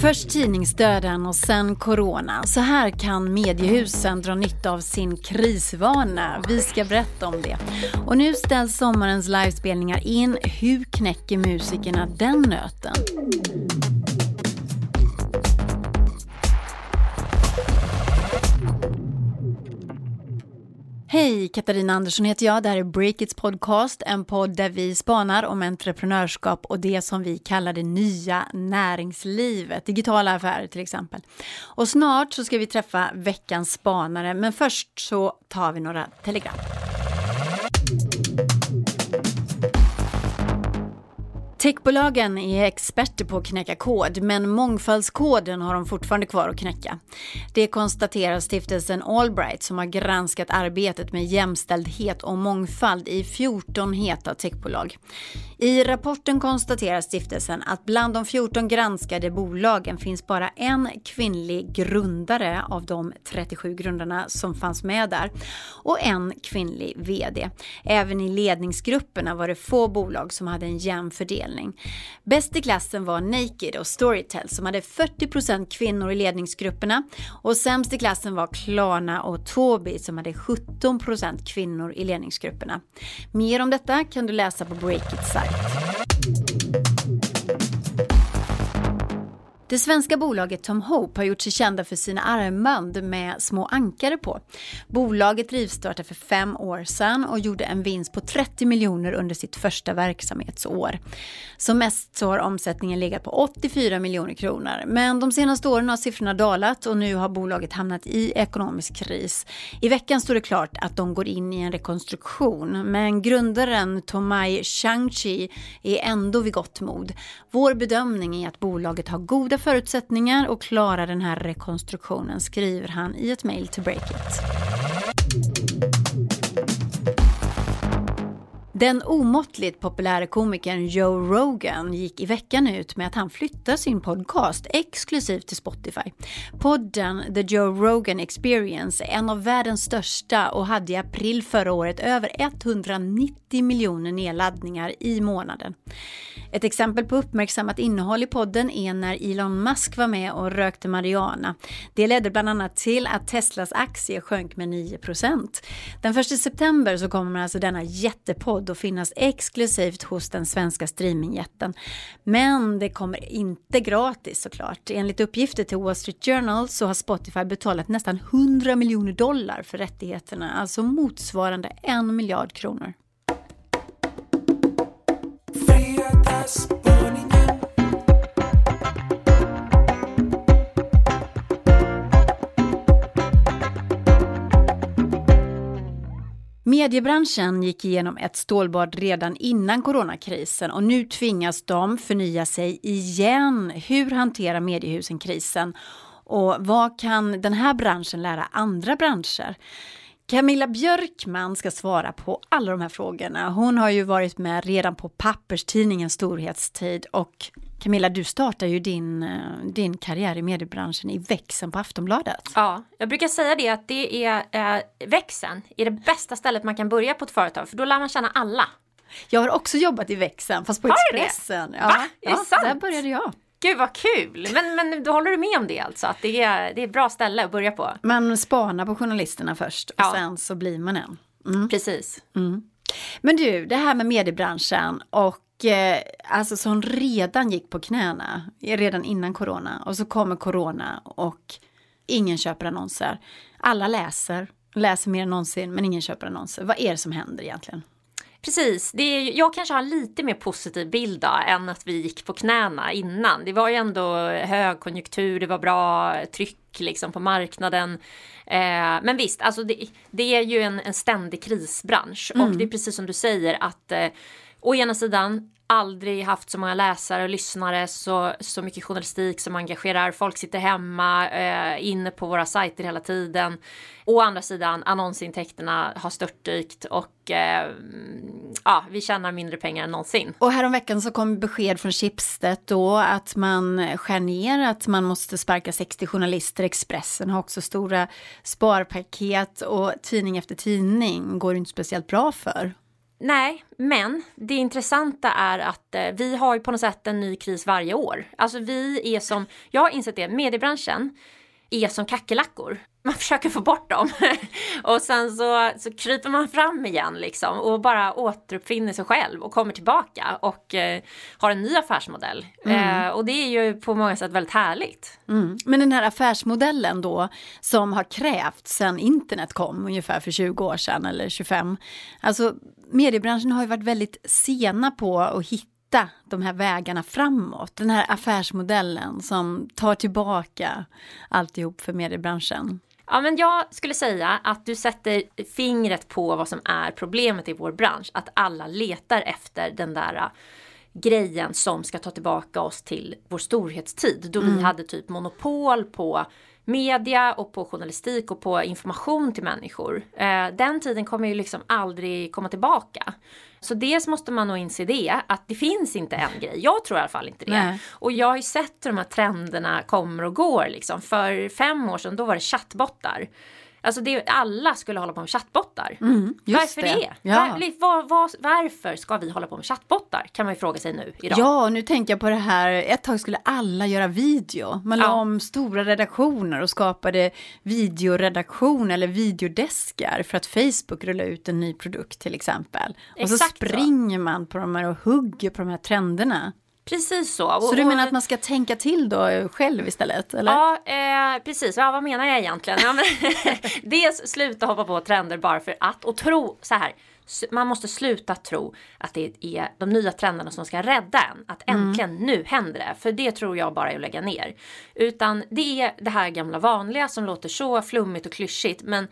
Först tidningsdöden och sen corona. Så här kan mediehusen dra nytta av sin krisvana. Vi ska berätta om det. Och nu ställs sommarens livespelningar in. Hur knäcker musikerna den nöten? Hej, Katarina Andersson heter jag. Det här är Breakits podcast, en podd där vi spanar om entreprenörskap och det som vi kallar det nya näringslivet, digitala affärer till exempel. Och snart så ska vi träffa veckans spanare, men först så tar vi några telegram. Techbolagen är experter på att knäcka kod, men mångfaldskoden har de fortfarande kvar att knäcka. Det konstaterar stiftelsen Allbright som har granskat arbetet med jämställdhet och mångfald i 14 heta techbolag. I rapporten konstaterar stiftelsen att bland de 14 granskade bolagen finns bara en kvinnlig grundare av de 37 grundarna som fanns med där och en kvinnlig VD. Även i ledningsgrupperna var det få bolag som hade en jämn fördelning. Bäst i klassen var Naked och Storytel som hade 40% kvinnor i ledningsgrupperna och sämst i klassen var Klarna och Tobii som hade 17% kvinnor i ledningsgrupperna. Mer om detta kan du läsa på Breakit sajt. Det svenska bolaget Tom Hope har gjort sig kända för sina armband med små ankare på. Bolaget rivstartade för fem år sedan och gjorde en vinst på 30 miljoner under sitt första verksamhetsår. Som mest så har omsättningen legat på 84 miljoner kronor. Men de senaste åren har siffrorna dalat och nu har bolaget hamnat i ekonomisk kris. I veckan står det klart att de går in i en rekonstruktion. Men grundaren Tomai Changchi är ändå vid gott mod. Vår bedömning är att bolaget har goda förutsättningar att klara den här rekonstruktionen skriver han i ett mejl till Breakit. Den omåttligt populära komikern Joe Rogan gick i veckan ut med att han flyttar sin podcast exklusivt till Spotify. Podden The Joe Rogan Experience är en av världens största och hade i april förra året över 190 miljoner nedladdningar i månaden. Ett exempel på uppmärksammat innehåll i podden är när Elon Musk var med och rökte marijuana. Det ledde bland annat till att Teslas aktie sjönk med 9% Den 1 september så kommer alltså denna jättepodd och finnas exklusivt hos den svenska streamingjätten. Men det kommer inte gratis såklart. Enligt uppgifter till Wall Street Journal så har Spotify betalat nästan 100 miljoner dollar för rättigheterna, alltså motsvarande en miljard kronor. Mediebranschen gick igenom ett stålbad redan innan coronakrisen och nu tvingas de förnya sig igen. Hur hanterar mediehusen krisen? Och vad kan den här branschen lära andra branscher? Camilla Björkman ska svara på alla de här frågorna. Hon har ju varit med redan på papperstidningens storhetstid och Camilla, du startade ju din, eh, din karriär i mediebranschen i växeln på Aftonbladet. Ja, jag brukar säga det att det är eh, växeln är det bästa stället man kan börja på ett företag för då lär man känna alla. Jag har också jobbat i växeln fast på Har Expressen. Det? Ja, Va? Är det sant? Där började jag. Gud vad kul! Men, men då håller du med om det alltså? Att det är, det är ett bra ställe att börja på? Man spanar på journalisterna först och ja. sen så blir man en. Mm. Precis. Mm. Men du, det här med mediebranschen och eh, alltså som redan gick på knäna redan innan corona och så kommer corona och ingen köper annonser. Alla läser, läser mer än någonsin men ingen köper annonser. Vad är det som händer egentligen? Precis, det är, jag kanske har lite mer positiv bild då, än att vi gick på knäna innan. Det var ju ändå högkonjunktur, det var bra tryck liksom på marknaden. Eh, men visst, alltså det, det, är ju en, en ständig krisbransch mm. och det är precis som du säger att eh, å ena sidan aldrig haft så många läsare och lyssnare, så, så mycket journalistik som engagerar. Folk sitter hemma, eh, inne på våra sajter hela tiden. Å andra sidan, annonsintäkterna har störtdykt och eh, ja, vi tjänar mindre pengar än någonsin. Och häromveckan så kom besked från Schibsted då att man skär ner, att man måste sparka 60 journalister. Expressen har också stora sparpaket och tidning efter tidning går inte speciellt bra för. Nej, men det intressanta är att eh, vi har ju på något sätt en ny kris varje år. Alltså vi är som, jag har insett det, mediebranschen är som kackerlackor. Man försöker få bort dem och sen så, så kryper man fram igen liksom och bara återuppfinner sig själv och kommer tillbaka och eh, har en ny affärsmodell. Mm. Eh, och det är ju på många sätt väldigt härligt. Mm. Men den här affärsmodellen då som har krävts sedan internet kom ungefär för 20 år sedan eller 25. Alltså mediebranschen har ju varit väldigt sena på att hitta hitta de här vägarna framåt. Den här affärsmodellen som tar tillbaka alltihop för mediebranschen. Ja, men jag skulle säga att du sätter fingret på vad som är problemet i vår bransch. Att alla letar efter den där grejen som ska ta tillbaka oss till vår storhetstid. Då mm. vi hade typ monopol på media och på journalistik och på information till människor. Eh, den tiden kommer ju liksom aldrig komma tillbaka. Så dels måste man nog inse det, att det finns inte en grej. Jag tror i alla fall inte det. Nej. Och jag har ju sett hur de här trenderna kommer och går liksom. För fem år sedan då var det chattbottar. Alltså det, alla skulle hålla på med chattbottar. Mm, varför det? det? Ja. Var, var, var, varför ska vi hålla på med chattbottar? Kan man ju fråga sig nu idag. Ja, nu tänker jag på det här, ett tag skulle alla göra video. Man ja. la om stora redaktioner och skapade videoredaktion eller videodeskar för att Facebook rullar ut en ny produkt till exempel. Och Exakt så springer så. man på de här och hugger på de här trenderna. Precis så. Så du menar att man ska tänka till då själv istället? Eller? Ja, eh, precis. Ja, vad menar jag egentligen? Ja, men dels sluta hoppa på trender bara för att och tro så här. Man måste sluta tro att det är de nya trenderna som ska rädda en. Att mm. äntligen mm. nu händer det. För det tror jag bara är att lägga ner. Utan det är det här gamla vanliga som låter så flummigt och klyschigt. Men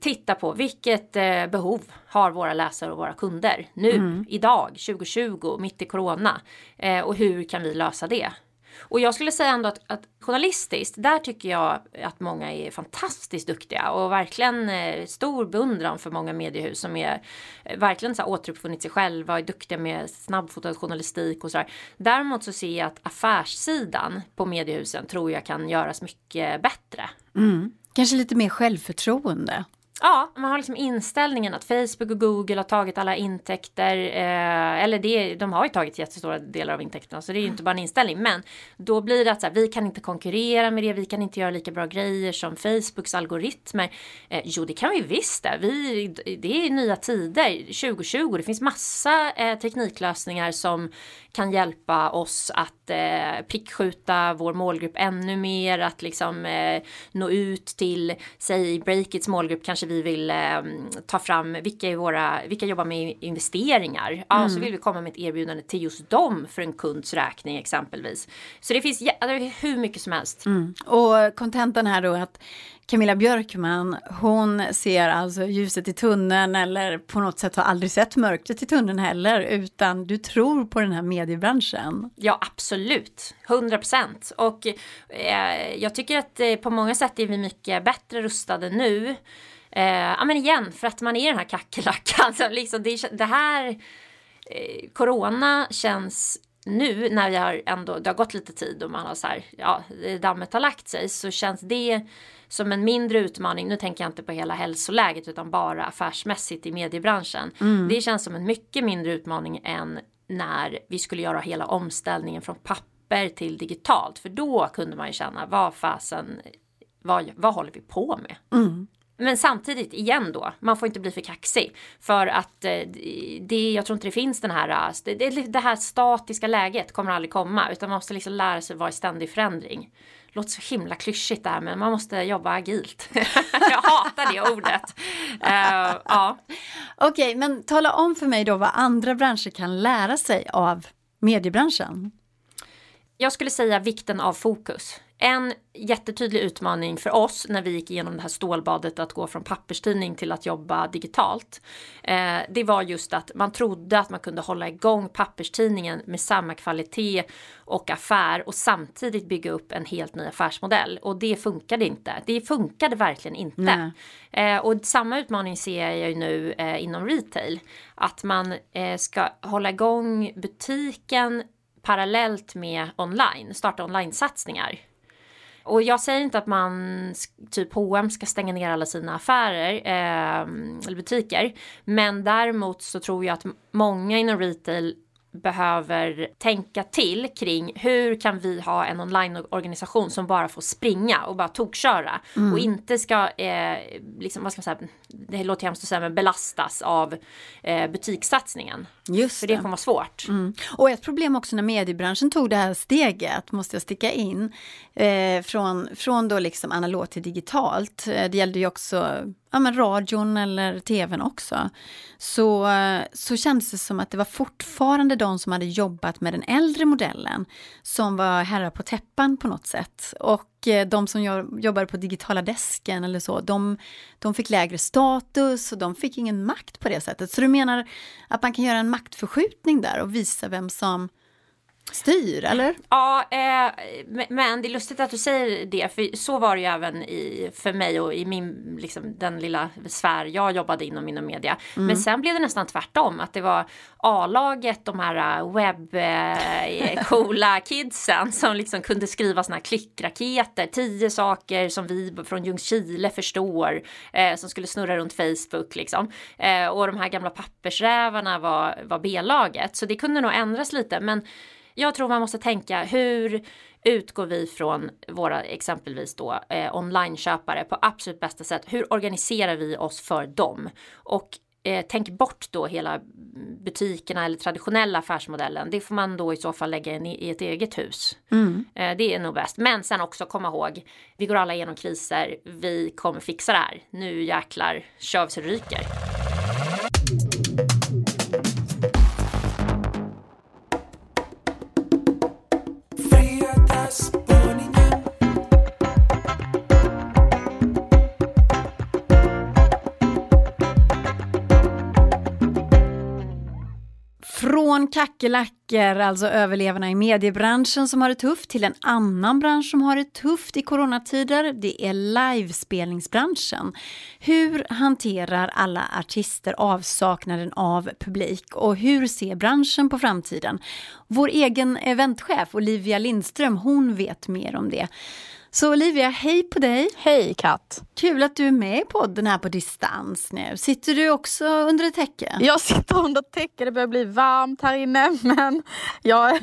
titta på vilket eh, behov har våra läsare och våra kunder nu, mm. idag, 2020, mitt i corona. Eh, och hur kan vi lösa det? Och jag skulle säga ändå att, att journalistiskt, där tycker jag att många är fantastiskt duktiga och verkligen eh, stor beundran för många mediehus som är eh, verkligen så här, återuppfunnit sig själva och är duktiga med snabbfotad journalistik och sådär. Däremot så ser jag att affärssidan på mediehusen tror jag kan göras mycket bättre. Mm. Kanske lite mer självförtroende. Ja, man har liksom inställningen att Facebook och Google har tagit alla intäkter. Eh, eller det, de har ju tagit jättestora delar av intäkterna så det är ju inte bara en inställning. Men då blir det att så här, vi kan inte konkurrera med det. Vi kan inte göra lika bra grejer som Facebooks algoritmer. Eh, jo, det kan vi visst det. Vi, det är nya tider, 2020. Det finns massa eh, tekniklösningar som kan hjälpa oss att eh, prickskjuta vår målgrupp ännu mer. Att liksom eh, nå ut till, säg Breakits målgrupp kanske kanske vi vill eh, ta fram vilka, är våra, vilka jobbar med investeringar. Ja, mm. så vill vi komma med ett erbjudande till just dem för en kunds räkning exempelvis. Så det finns, hur mycket som helst. Mm. Och kontentan här då att Camilla Björkman, hon ser alltså ljuset i tunneln eller på något sätt har aldrig sett mörkret i tunneln heller, utan du tror på den här mediebranschen. Ja, absolut. 100 procent. Och eh, jag tycker att eh, på många sätt är vi mycket bättre rustade nu ja men igen, för att man är den här kackerlackan. Alltså, liksom det, det här eh, Corona känns nu när vi har ändå, det har gått lite tid och man har så här, ja, dammet har lagt sig så känns det som en mindre utmaning. Nu tänker jag inte på hela hälsoläget utan bara affärsmässigt i mediebranschen. Mm. Det känns som en mycket mindre utmaning än när vi skulle göra hela omställningen från papper till digitalt. För då kunde man ju känna, vad fasen, vad, vad håller vi på med? Mm. Men samtidigt igen då, man får inte bli för kaxig. För att eh, det, jag tror inte det finns den här, eh, det, det här statiska läget kommer aldrig komma. Utan man måste liksom lära sig vara i ständig förändring. Låter så himla klyschigt där men man måste jobba agilt. jag hatar det ordet. Uh, ja. Okej, okay, men tala om för mig då vad andra branscher kan lära sig av mediebranschen. Jag skulle säga vikten av fokus. En jättetydlig utmaning för oss när vi gick igenom det här stålbadet att gå från papperstidning till att jobba digitalt. Eh, det var just att man trodde att man kunde hålla igång papperstidningen med samma kvalitet och affär och samtidigt bygga upp en helt ny affärsmodell. Och det funkade inte. Det funkade verkligen inte. Eh, och samma utmaning ser jag ju nu eh, inom retail. Att man eh, ska hålla igång butiken parallellt med online, starta online-satsningar. Och jag säger inte att man, typ H&M ska stänga ner alla sina affärer eh, eller butiker. Men däremot så tror jag att många inom retail behöver tänka till kring hur kan vi ha en onlineorganisation som bara får springa och bara tokköra mm. och inte ska, eh, liksom, vad ska man säga, det låter hemskt att säga, men belastas av eh, butikssatsningen. Just För det, det kommer vara svårt. Mm. Och ett problem också när mediebranschen tog det här steget, måste jag sticka in, eh, från, från då liksom analogt till digitalt. Eh, det gällde ju också ja, men radion eller tvn också, så, så kändes det som att det var fortfarande de som hade jobbat med den äldre modellen som var herrar på täppan på något sätt. Och eh, de som jobbade på digitala desken eller så, de, de fick lägre status och de fick ingen makt på det sättet. Så du menar att man kan göra en maktförskjutning där och visa vem som styr, eller? Ja, eh, men det är lustigt att du säger det, för så var det ju även i, för mig och i min, liksom, den lilla sfär jag jobbade inom inom media. Mm. Men sen blev det nästan tvärtom, att det var A-laget, de här webb-coola eh, kidsen som liksom kunde skriva såna här klickraketer, tio saker som vi från Ljungskile förstår, eh, som skulle snurra runt Facebook liksom. Eh, och de här gamla pappersrävarna var, var B-laget, så det kunde nog ändras lite, men jag tror man måste tänka hur utgår vi från våra exempelvis då eh, onlineköpare på absolut bästa sätt? Hur organiserar vi oss för dem? Och eh, tänk bort då hela butikerna eller traditionella affärsmodellen. Det får man då i så fall lägga in i, ett eget hus. Mm. Eh, det är nog bäst. Men sen också komma ihåg, vi går alla igenom kriser. Vi kommer fixa det här. Nu jäklar kör vi så ryker. Från kackerlackor, alltså överlevarna i mediebranschen som har det tufft, till en annan bransch som har det tufft i coronatider. Det är livespelningsbranschen. Hur hanterar alla artister avsaknaden av publik och hur ser branschen på framtiden? Vår egen eventchef Olivia Lindström, hon vet mer om det. Så Olivia, hej på dig! Hej Kat! Kul att du är med i podden här på distans nu. Sitter du också under ett täcke? Jag sitter under ett täcke, det börjar bli varmt här inne men jag,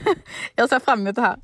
jag ser fram emot det här.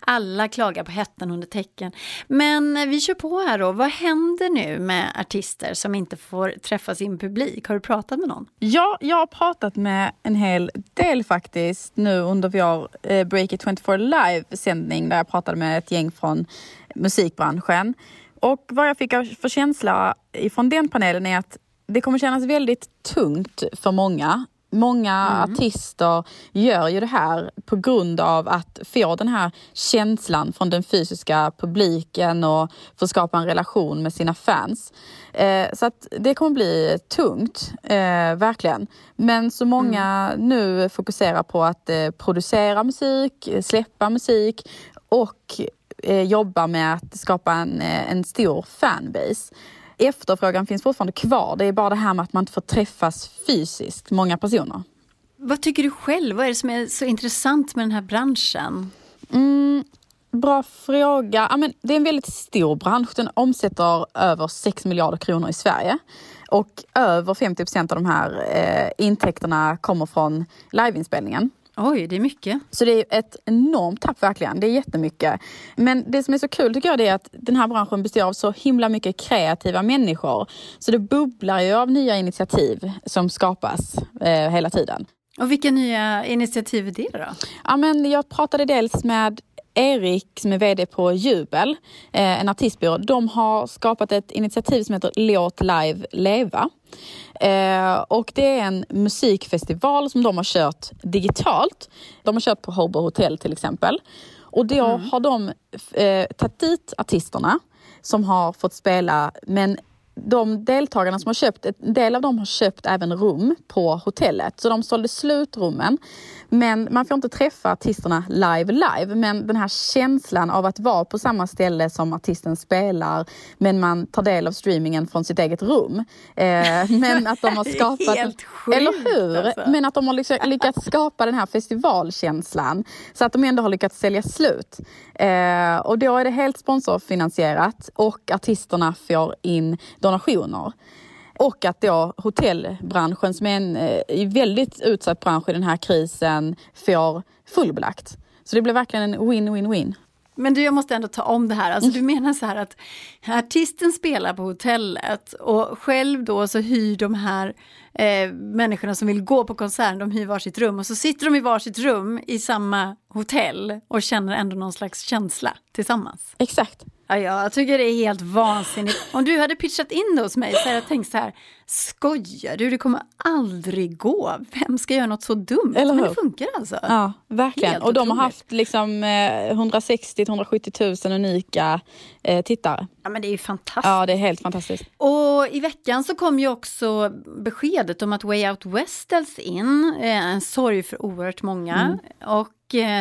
Alla klagar på hettan under tecken. Men vi kör på här då. Vad händer nu med artister som inte får träffa sin publik? Har du pratat med någon? Ja, jag har pratat med en hel del faktiskt nu under vår eh, Break It 24 live-sändning där jag pratade med ett gäng från musikbranschen. Och vad jag fick för känsla ifrån den panelen är att det kommer kännas väldigt tungt för många Många mm. artister gör ju det här på grund av att få den här känslan från den fysiska publiken och få skapa en relation med sina fans. Eh, så att det kommer bli tungt, eh, verkligen. Men så många mm. nu fokuserar på att eh, producera musik, släppa musik och eh, jobba med att skapa en, eh, en stor fanbase efterfrågan finns fortfarande kvar. Det är bara det här med att man inte får träffas fysiskt, många personer. Vad tycker du själv? Vad är det som är så intressant med den här branschen? Mm, bra fråga. Ja, men det är en väldigt stor bransch. Den omsätter över 6 miljarder kronor i Sverige. Och över 50 procent av de här eh, intäkterna kommer från liveinspelningen. Oj, det är mycket. Så det är ett enormt tapp verkligen. Det är jättemycket. Men det som är så kul tycker jag är att den här branschen består av så himla mycket kreativa människor. Så det bubblar ju av nya initiativ som skapas eh, hela tiden. Och vilka nya initiativ är det då? Ja, men jag pratade dels med Erik som är VD på Jubel, eh, en artistbyrå. De har skapat ett initiativ som heter Låt live leva. Eh, och det är en musikfestival som de har kört digitalt. De har kört på Hobo Hotel till exempel. Och då mm. har de eh, tagit dit artisterna som har fått spela men de deltagarna som har köpt, en del av dem har köpt även rum på hotellet. Så de sålde slut rummen. Men man får inte träffa artisterna live live. Men den här känslan av att vara på samma ställe som artisten spelar men man tar del av streamingen från sitt eget rum. Eh, men att de har skapat... Helt sjukt, eller hur? alltså. Men att de har liksom lyckats skapa den här festivalkänslan. Så att de ändå har lyckats sälja slut. Eh, och då är det helt sponsorfinansierat och artisterna får in donationer. Och att då hotellbranschen som är en eh, väldigt utsatt bransch i den här krisen får fullbelagt. Så det blir verkligen en win-win-win. Men du, jag måste ändå ta om det här. Alltså, du menar så här att artisten spelar på hotellet och själv då så hyr de här eh, människorna som vill gå på konserten, de hyr varsitt rum och så sitter de i varsitt rum i samma hotell och känner ändå någon slags känsla tillsammans. Exakt. Ja, jag tycker det är helt vansinnigt. Om du hade pitchat in det hos mig så hade jag tänkt så här, skojar du? Det kommer aldrig gå. Vem ska göra något så dumt? Eller Men det funkar alltså. Ja, verkligen. Helt och de har otroligt. haft liksom eh, 160-170 000 unika eh, tittare. Ja, men det är ju fantastiskt. Ja, det är helt fantastiskt. Och i veckan så kom ju också beskedet om att Way Out West ställs in. Eh, En sorg för oerhört många. Och eh,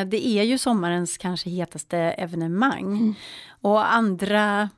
det är ju sommarens kanske hetaste evenemang. Och andra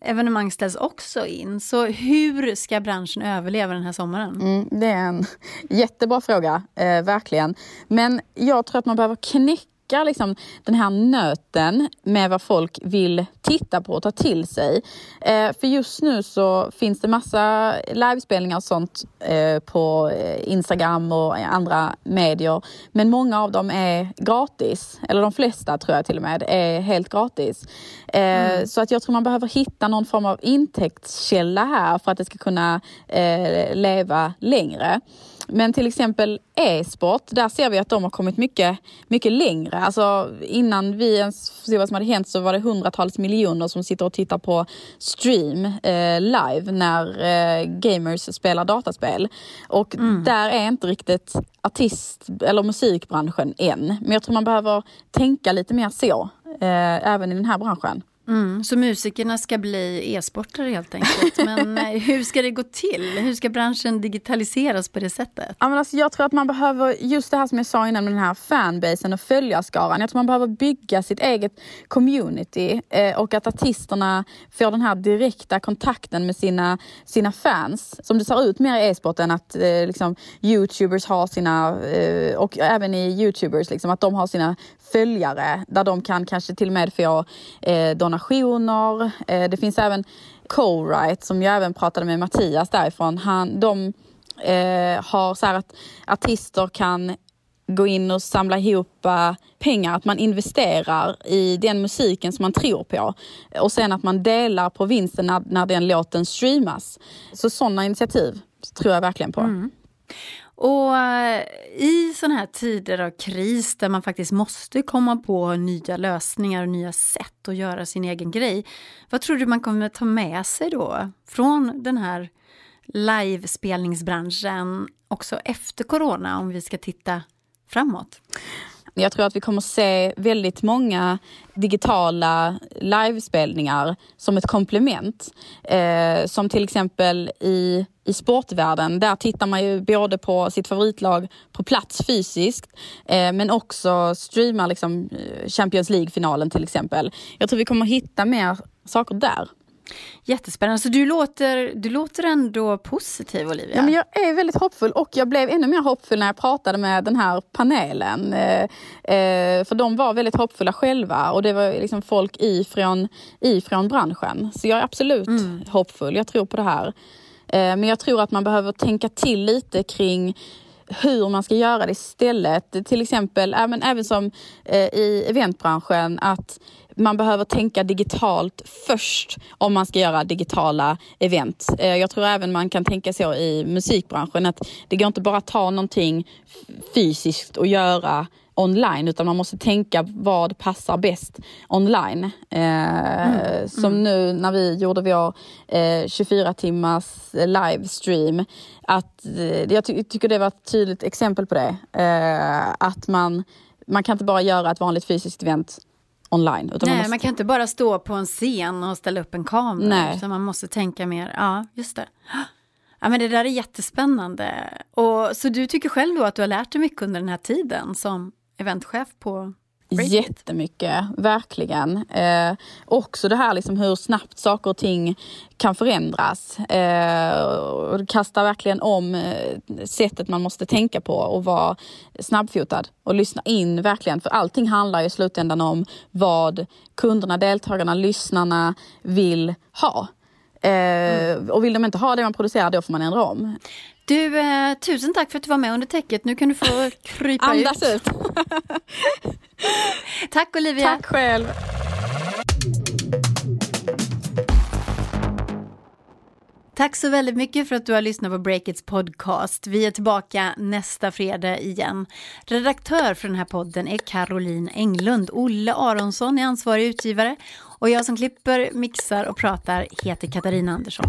evenemang ställs också in. Så hur ska branschen överleva den här sommaren? Mm, det är en jättebra fråga, eh, verkligen. Men jag tror att man behöver knäcka liksom, den här nöten med vad folk vill titta på och ta till sig. Eh, för just nu så finns det massa livespelningar och sånt eh, på eh, Instagram och andra medier. Men många av dem är gratis. Eller de flesta tror jag till och med är helt gratis. Eh, Så att jag tror man behöver hitta någon form av intäktskälla här för att det ska kunna eh, leva längre. Men till exempel e-sport, där ser vi att de har kommit mycket, mycket längre. Alltså innan vi ens såg vad som hade hänt så var det hundratals miljoner som sitter och tittar på stream eh, live när eh, gamers spelar dataspel. Och där är inte riktigt artist eller musikbranschen än. Men jag tror man behöver tänka lite mer så, eh, även i den här branschen. Mm, så musikerna ska bli e-sportare helt enkelt. Men eh, hur ska det gå till? Hur ska branschen digitaliseras på det sättet? Ja, men alltså, jag tror att man behöver, just det här som jag sa innan med den här fanbasen och följarskaran. Jag tror man behöver bygga sitt eget community eh, och att artisterna får den här direkta kontakten med sina, sina fans. Som det ser ut mer i e-sporten att eh, liksom, youtubers har sina, eh, och även i youtubers, liksom, att de har sina följare där de kan kanske till och med få eh, donationer. Eh, det finns även Co-Write som jag även pratade med Mattias därifrån. Han, de eh, har så här att artister kan gå in och samla ihop eh, pengar, att man investerar i den musiken som man tror på. Och sen att man delar på vinsten när, när den låten streamas. Så sådana initiativ tror jag verkligen på. Mm. Och eh, i sådana här tider av kris där man faktiskt måste komma på nya lösningar och nya sätt att göra sin egen grej. Vad tror du man kommer ta med sig då från den här livespelningsbranschen också efter corona om vi ska titta framåt? Jag tror att vi kommer se väldigt många digitala livespelningar som ett komplement. Eh, som till exempel i, i sportvärlden. Där tittar man ju både på sitt favoritlag på plats fysiskt eh, men också streamar liksom eh, Champions League-finalen till exempel. Jag tror vi kommer hitta mer saker där. Jättespännande. Så du låter, du låter ändå positiv Olivia? Ja, men jag är väldigt hoppfull och jag blev ännu mer hoppfull när jag pratade med den här panelen. Eh, eh, för de var väldigt hoppfulla själva och det var liksom folk ifrån, ifrån branschen. Så jag är absolut hoppfull, jag tror på det här. Eh, men jag tror att man behöver tänka till lite kring hur man ska göra det istället. Till exempel även, även som eh, i eventbranschen att man behöver tänka digitalt först om man ska göra digitala event. Eh, jag tror även man kan tänka så i musikbranschen att det går inte bara att ta någonting fysiskt och göra online utan man måste tänka vad passar bäst online. Eh, Som nu när vi gjorde vår eh, 24 timmars livestream. Att, eh, jag ty- tycker det var ett tydligt exempel på det. Eh, att man, man kan inte bara göra ett vanligt fysiskt event online. Utan Nej, man, måste... man kan inte bara stå på en scen och ställa upp en kamera. Nej. Utan man måste tänka mer, ja just det. Ja, men det där är jättespännande. Och, så du tycker själv då att du har lärt dig mycket under den här tiden som eventchef på Jättemycket, verkligen. Eh, också det här liksom hur snabbt saker och ting kan förändras. Eh, och det kastar verkligen om eh, sättet man måste tänka på och vara snabbfotad och lyssna in verkligen. För allting handlar i slutändan om vad kunderna, deltagarna, lyssnarna vill ha. Mm. Och vill de inte ha det man producerar, då får man ändra om. Du, eh, tusen tack för att du var med under täcket. Nu kan du få krypa Andas ut. ut. tack Olivia. Tack själv. Tack så väldigt mycket för att du har lyssnat på Breakits podcast. Vi är tillbaka nästa fredag igen. Redaktör för den här podden är Caroline Englund. Olle Aronsson är ansvarig utgivare och jag som klipper, mixar och pratar heter Katarina Andersson.